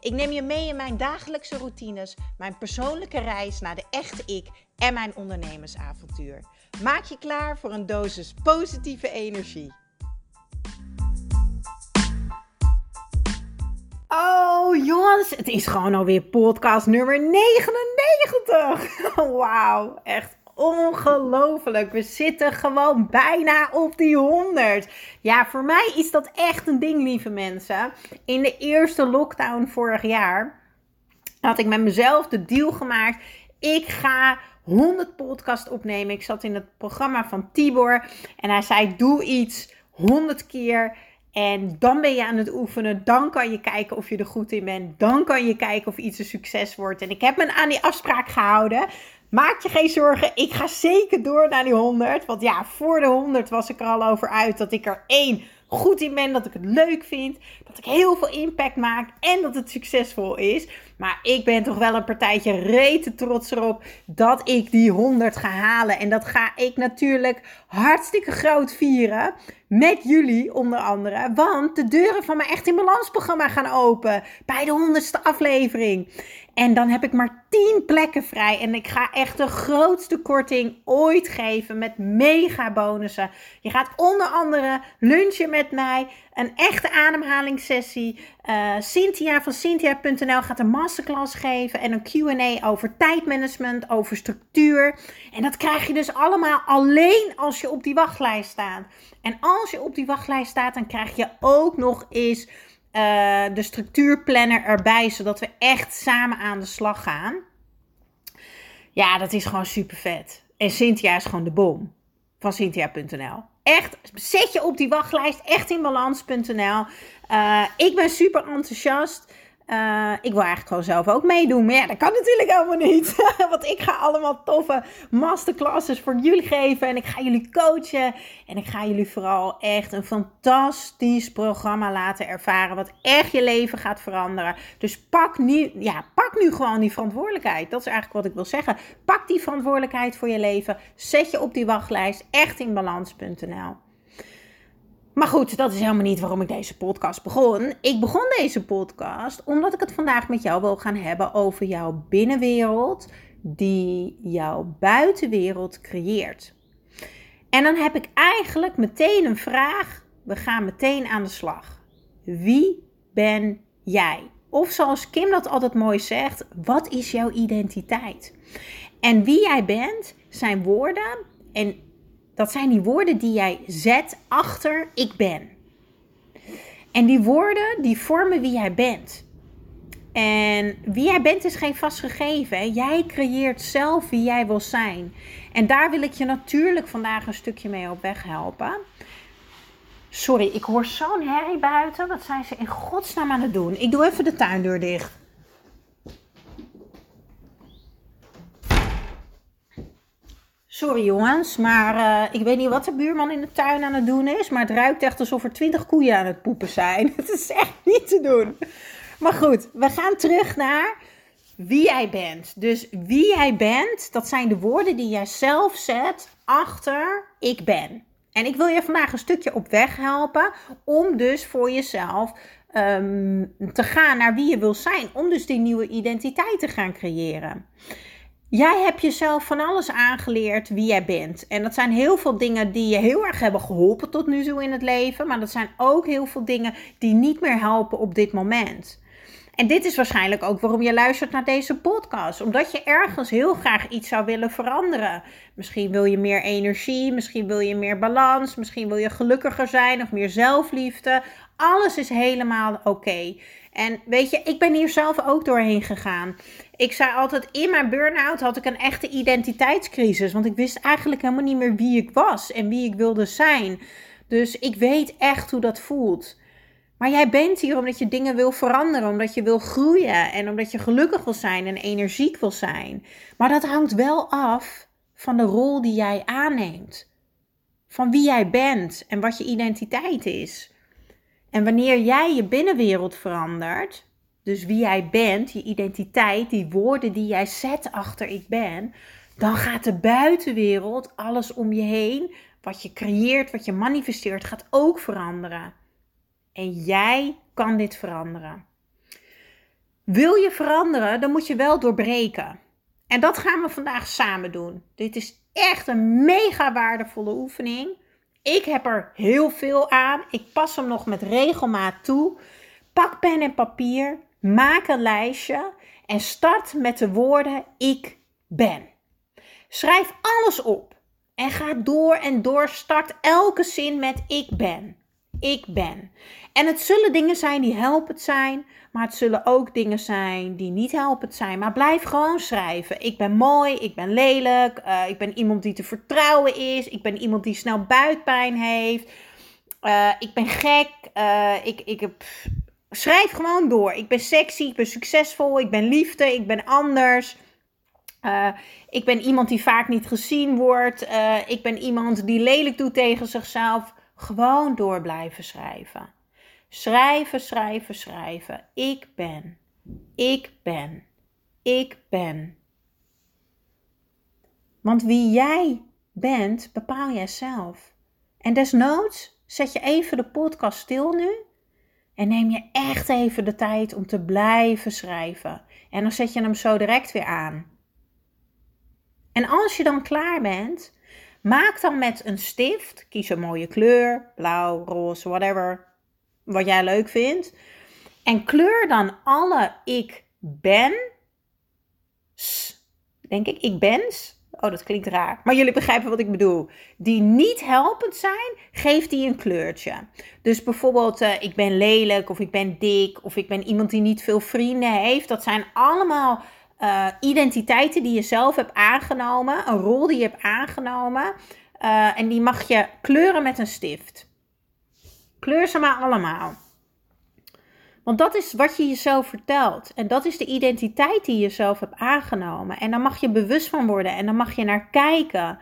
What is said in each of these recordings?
Ik neem je mee in mijn dagelijkse routines, mijn persoonlijke reis naar de echte ik en mijn ondernemersavontuur. Maak je klaar voor een dosis positieve energie. Oh jongens, het is gewoon alweer podcast nummer 99. Wauw, echt ongelooflijk. We zitten gewoon bijna op die 100. Ja, voor mij is dat echt een ding, lieve mensen. In de eerste lockdown vorig jaar had ik met mezelf de deal gemaakt. Ik ga 100 podcast opnemen. Ik zat in het programma van Tibor en hij zei: Doe iets 100 keer. En dan ben je aan het oefenen. Dan kan je kijken of je er goed in bent. Dan kan je kijken of iets een succes wordt. En ik heb me aan die afspraak gehouden. Maak je geen zorgen, ik ga zeker door naar die 100. Want ja, voor de 100 was ik er al over uit dat ik er één goed in ben, dat ik het leuk vind, dat ik heel veel impact maak en dat het succesvol is. Maar ik ben toch wel een partijtje rete trots erop dat ik die 100 ga halen. En dat ga ik natuurlijk hartstikke groot vieren. Met jullie onder andere. Want de deuren van mijn Echt in Balans programma gaan open. Bij de 100ste aflevering. En dan heb ik maar 10 plekken vrij. En ik ga echt de grootste korting ooit geven met mega bonussen. Je gaat onder andere lunchen met mij. Een echte ademhalingssessie. Uh, Cynthia van Cynthia.nl gaat een masterclass geven. En een QA over tijdmanagement, over structuur. En dat krijg je dus allemaal alleen als je op die wachtlijst staat. En als je op die wachtlijst staat, dan krijg je ook nog eens uh, de structuurplanner erbij, zodat we echt samen aan de slag gaan. Ja, dat is gewoon super vet. En Cynthia is gewoon de bom van Cynthia.nl. Echt, zet je op die wachtlijst, echt in balans.nl. Uh, ik ben super enthousiast. Uh, ik wil eigenlijk gewoon zelf ook meedoen. Maar ja, dat kan natuurlijk helemaal niet. Want ik ga allemaal toffe masterclasses voor jullie geven. En ik ga jullie coachen. En ik ga jullie vooral echt een fantastisch programma laten ervaren. Wat echt je leven gaat veranderen. Dus pak nu, ja, pak nu gewoon die verantwoordelijkheid. Dat is eigenlijk wat ik wil zeggen. Pak die verantwoordelijkheid voor je leven. Zet je op die wachtlijst. Echt in balans.nl. Maar goed, dat is helemaal niet waarom ik deze podcast begon. Ik begon deze podcast omdat ik het vandaag met jou wil gaan hebben over jouw binnenwereld die jouw buitenwereld creëert. En dan heb ik eigenlijk meteen een vraag. We gaan meteen aan de slag. Wie ben jij? Of zoals Kim dat altijd mooi zegt, wat is jouw identiteit? En wie jij bent zijn woorden en dat zijn die woorden die jij zet achter ik ben. En die woorden die vormen wie jij bent. En wie jij bent is geen vast gegeven. Jij creëert zelf wie jij wil zijn. En daar wil ik je natuurlijk vandaag een stukje mee op weg helpen. Sorry, ik hoor zo'n herrie buiten. Wat zijn ze in godsnaam aan het doen? Ik doe even de tuindeur dicht. Sorry jongens, maar uh, ik weet niet wat de buurman in de tuin aan het doen is. Maar het ruikt echt alsof er twintig koeien aan het poepen zijn. Het is echt niet te doen. Maar goed, we gaan terug naar wie jij bent. Dus wie jij bent, dat zijn de woorden die jij zelf zet achter ik ben. En ik wil je vandaag een stukje op weg helpen om dus voor jezelf um, te gaan naar wie je wil zijn. Om dus die nieuwe identiteit te gaan creëren. Jij hebt jezelf van alles aangeleerd wie jij bent. En dat zijn heel veel dingen die je heel erg hebben geholpen tot nu toe in het leven. Maar dat zijn ook heel veel dingen die niet meer helpen op dit moment. En dit is waarschijnlijk ook waarom je luistert naar deze podcast. Omdat je ergens heel graag iets zou willen veranderen. Misschien wil je meer energie, misschien wil je meer balans, misschien wil je gelukkiger zijn of meer zelfliefde. Alles is helemaal oké. En weet je, ik ben hier zelf ook doorheen gegaan. Ik zei altijd, in mijn burn-out had ik een echte identiteitscrisis. Want ik wist eigenlijk helemaal niet meer wie ik was en wie ik wilde zijn. Dus ik weet echt hoe dat voelt. Maar jij bent hier omdat je dingen wil veranderen, omdat je wil groeien en omdat je gelukkig wil zijn en energiek wil zijn. Maar dat hangt wel af van de rol die jij aanneemt. Van wie jij bent en wat je identiteit is. En wanneer jij je binnenwereld verandert, dus wie jij bent, je identiteit, die woorden die jij zet achter ik ben, dan gaat de buitenwereld, alles om je heen, wat je creëert, wat je manifesteert, gaat ook veranderen. En jij kan dit veranderen. Wil je veranderen, dan moet je wel doorbreken. En dat gaan we vandaag samen doen. Dit is echt een mega waardevolle oefening. Ik heb er heel veel aan. Ik pas hem nog met regelmaat toe. Pak pen en papier, maak een lijstje en start met de woorden ik ben. Schrijf alles op en ga door en door. Start elke zin met ik ben. Ik ben. En het zullen dingen zijn die helpend zijn, maar het zullen ook dingen zijn die niet helpend zijn. Maar blijf gewoon schrijven. Ik ben mooi, ik ben lelijk, uh, ik ben iemand die te vertrouwen is, ik ben iemand die snel buikpijn heeft, uh, ik ben gek, uh, ik, ik heb. Schrijf gewoon door. Ik ben sexy, ik ben succesvol, ik ben liefde, ik ben anders. ik ben iemand die vaak niet gezien wordt. ik ben iemand die lelijk doet tegen zichzelf. Gewoon door blijven schrijven. Schrijven, schrijven, schrijven. Ik ben. Ik ben. Ik ben. Want wie jij bent, bepaal jij zelf. En desnoods zet je even de podcast stil nu. En neem je echt even de tijd om te blijven schrijven. En dan zet je hem zo direct weer aan. En als je dan klaar bent, maak dan met een stift, kies een mooie kleur, blauw, roze, whatever, wat jij leuk vindt. En kleur dan alle ik ben. Denk ik, ik ben's. Oh, dat klinkt raar. Maar jullie begrijpen wat ik bedoel. Die niet helpend zijn, geef die een kleurtje. Dus bijvoorbeeld, uh, ik ben lelijk, of ik ben dik, of ik ben iemand die niet veel vrienden heeft. Dat zijn allemaal uh, identiteiten die je zelf hebt aangenomen, een rol die je hebt aangenomen. Uh, en die mag je kleuren met een stift. Kleur ze maar allemaal. Want dat is wat je jezelf vertelt. En dat is de identiteit die je zelf hebt aangenomen. En daar mag je bewust van worden. En dan mag je naar kijken.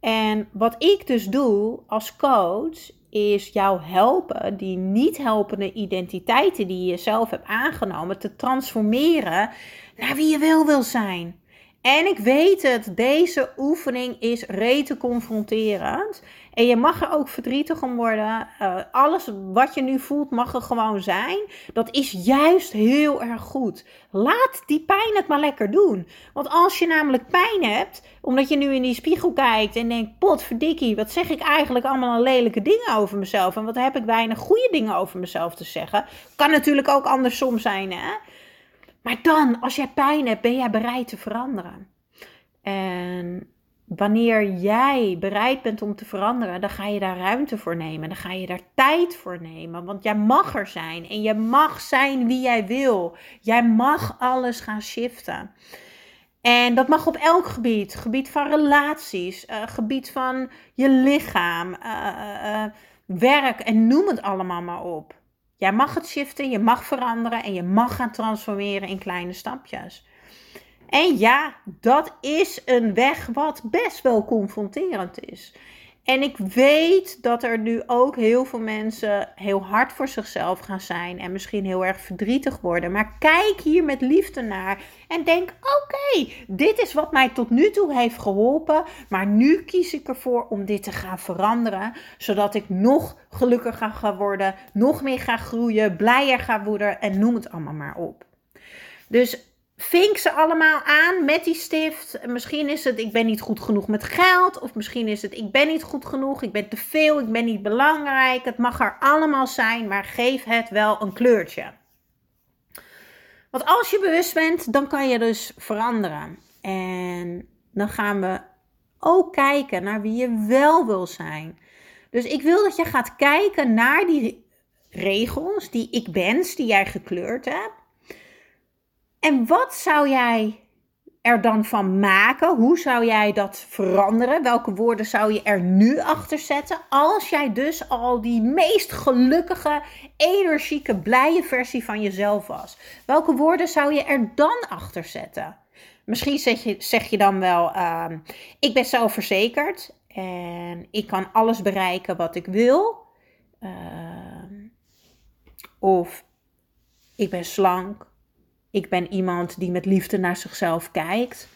En wat ik dus doe als coach, is jou helpen die niet helpende identiteiten die je zelf hebt aangenomen te transformeren naar wie je wel wil zijn. En ik weet het, deze oefening is rete confronterend. En je mag er ook verdrietig om worden. Uh, alles wat je nu voelt mag er gewoon zijn. Dat is juist heel erg goed. Laat die pijn het maar lekker doen. Want als je namelijk pijn hebt, omdat je nu in die spiegel kijkt en denkt: potverdikkie, wat zeg ik eigenlijk allemaal lelijke dingen over mezelf? En wat heb ik weinig goede dingen over mezelf te zeggen? Kan natuurlijk ook andersom zijn, hè? Maar dan, als jij pijn hebt, ben jij bereid te veranderen. En wanneer jij bereid bent om te veranderen, dan ga je daar ruimte voor nemen. Dan ga je daar tijd voor nemen. Want jij mag er zijn. En je mag zijn wie jij wil. Jij mag alles gaan shiften. En dat mag op elk gebied. Gebied van relaties, uh, gebied van je lichaam, uh, uh, werk en noem het allemaal maar op. Jij mag het shiften, je mag veranderen en je mag gaan transformeren in kleine stapjes. En ja, dat is een weg wat best wel confronterend is. En ik weet dat er nu ook heel veel mensen heel hard voor zichzelf gaan zijn en misschien heel erg verdrietig worden. Maar kijk hier met liefde naar en denk: oké, dit is wat mij tot nu toe heeft geholpen. Maar nu kies ik ervoor om dit te gaan veranderen, zodat ik nog gelukkiger ga worden, nog meer ga groeien, blijer ga worden en noem het allemaal maar op. Dus vink ze allemaal aan met die stift. Misschien is het ik ben niet goed genoeg met geld. Of misschien is het ik ben niet goed genoeg. Ik ben te veel. Ik ben niet belangrijk. Het mag er allemaal zijn. Maar geef het wel een kleurtje. Want als je bewust bent, dan kan je dus veranderen. En dan gaan we ook kijken naar wie je wel wil zijn. Dus ik wil dat je gaat kijken naar die regels, die ik bens, die jij gekleurd hebt. En wat zou jij er dan van maken? Hoe zou jij dat veranderen? Welke woorden zou je er nu achter zetten? Als jij dus al die meest gelukkige, energieke, blije versie van jezelf was. Welke woorden zou je er dan achter zetten? Misschien zeg je, zeg je dan wel, ehm, ik ben zelfverzekerd en ik kan alles bereiken wat ik wil. Ehm, of ik ben slank. Ik ben iemand die met liefde naar zichzelf kijkt.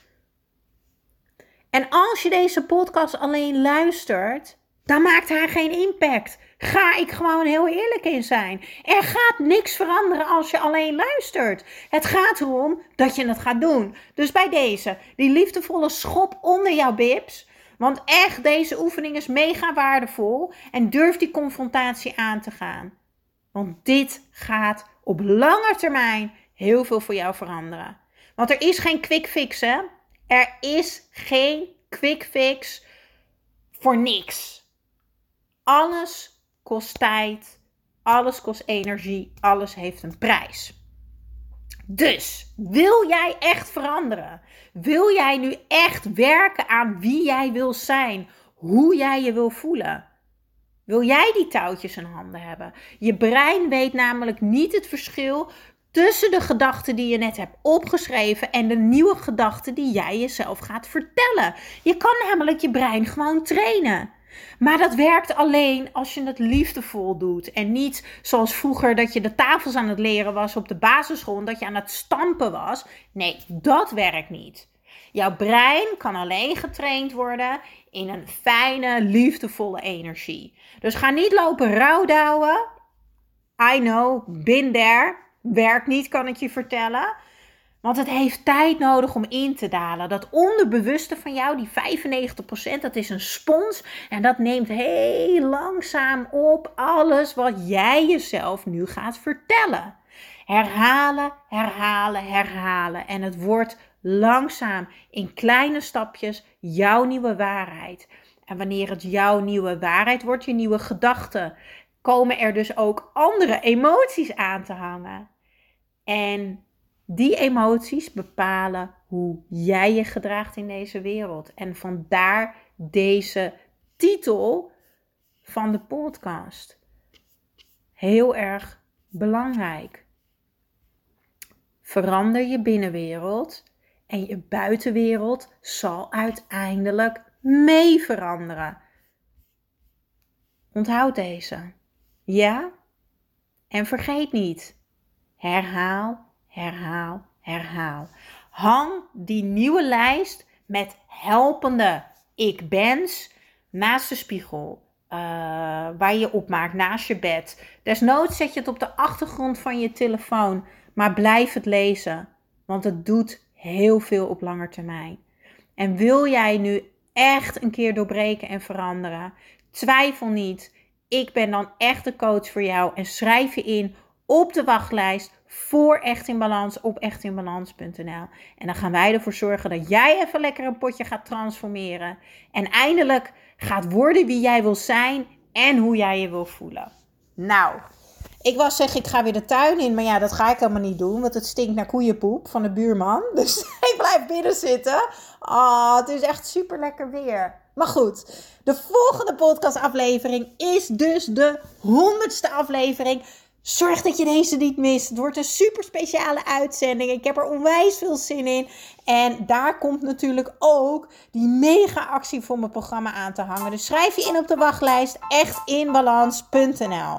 En als je deze podcast alleen luistert, dan maakt hij geen impact. Ga ik gewoon heel eerlijk in zijn. Er gaat niks veranderen als je alleen luistert. Het gaat erom dat je het gaat doen. Dus bij deze, die liefdevolle schop onder jouw bibs. Want echt, deze oefening is mega waardevol. En durf die confrontatie aan te gaan. Want dit gaat op lange termijn heel veel voor jou veranderen. Want er is geen quick fix, hè? Er is geen quick fix voor niks. Alles kost tijd, alles kost energie, alles heeft een prijs. Dus wil jij echt veranderen? Wil jij nu echt werken aan wie jij wil zijn, hoe jij je wil voelen? Wil jij die touwtjes in handen hebben? Je brein weet namelijk niet het verschil tussen de gedachten die je net hebt opgeschreven en de nieuwe gedachten die jij jezelf gaat vertellen. Je kan namelijk je brein gewoon trainen. Maar dat werkt alleen als je het liefdevol doet. En niet zoals vroeger dat je de tafels aan het leren was op de basisschool. Dat je aan het stampen was. Nee, dat werkt niet. Jouw brein kan alleen getraind worden in een fijne, liefdevolle energie. Dus ga niet lopen rouwdouwen. I know, been there. Werkt niet, kan ik je vertellen. Want het heeft tijd nodig om in te dalen. Dat onderbewuste van jou, die 95%, dat is een spons. En dat neemt heel langzaam op alles wat jij jezelf nu gaat vertellen. Herhalen, herhalen, herhalen. En het wordt langzaam in kleine stapjes jouw nieuwe waarheid. En wanneer het jouw nieuwe waarheid wordt, je nieuwe gedachten, komen er dus ook andere emoties aan te hangen. En die emoties bepalen hoe jij je gedraagt in deze wereld. En vandaar deze titel van de podcast. Heel erg belangrijk. Verander je binnenwereld en je buitenwereld zal uiteindelijk mee veranderen. Onthoud deze. Ja? En vergeet niet. Herhaal herhaal, herhaal. Hang die nieuwe lijst met helpende ik ben's naast de spiegel. Uh, waar je opmaakt naast je bed. Desnoods zet je het op de achtergrond van je telefoon. Maar blijf het lezen. Want het doet heel veel op lange termijn. En wil jij nu echt een keer doorbreken en veranderen? Twijfel niet. Ik ben dan echt de coach voor jou. En schrijf je in op de wachtlijst voor Echt in Balans op echtinbalans.nl. En dan gaan wij ervoor zorgen dat jij even lekker een potje gaat transformeren. En eindelijk gaat worden wie jij wil zijn en hoe jij je wil voelen. Nou, ik was zeggen, ik ga weer de tuin in. Maar ja, dat ga ik helemaal niet doen. Want het stinkt naar koeienpoep van de buurman. Dus ik blijf binnen zitten. Ah, het is echt super lekker weer. Maar goed, de volgende podcastaflevering is dus de honderdste aflevering Zorg dat je deze niet mist. Het wordt een super speciale uitzending. Ik heb er onwijs veel zin in. En daar komt natuurlijk ook die mega actie voor mijn programma aan te hangen. Dus schrijf je in op de wachtlijst echtinbalans.nl.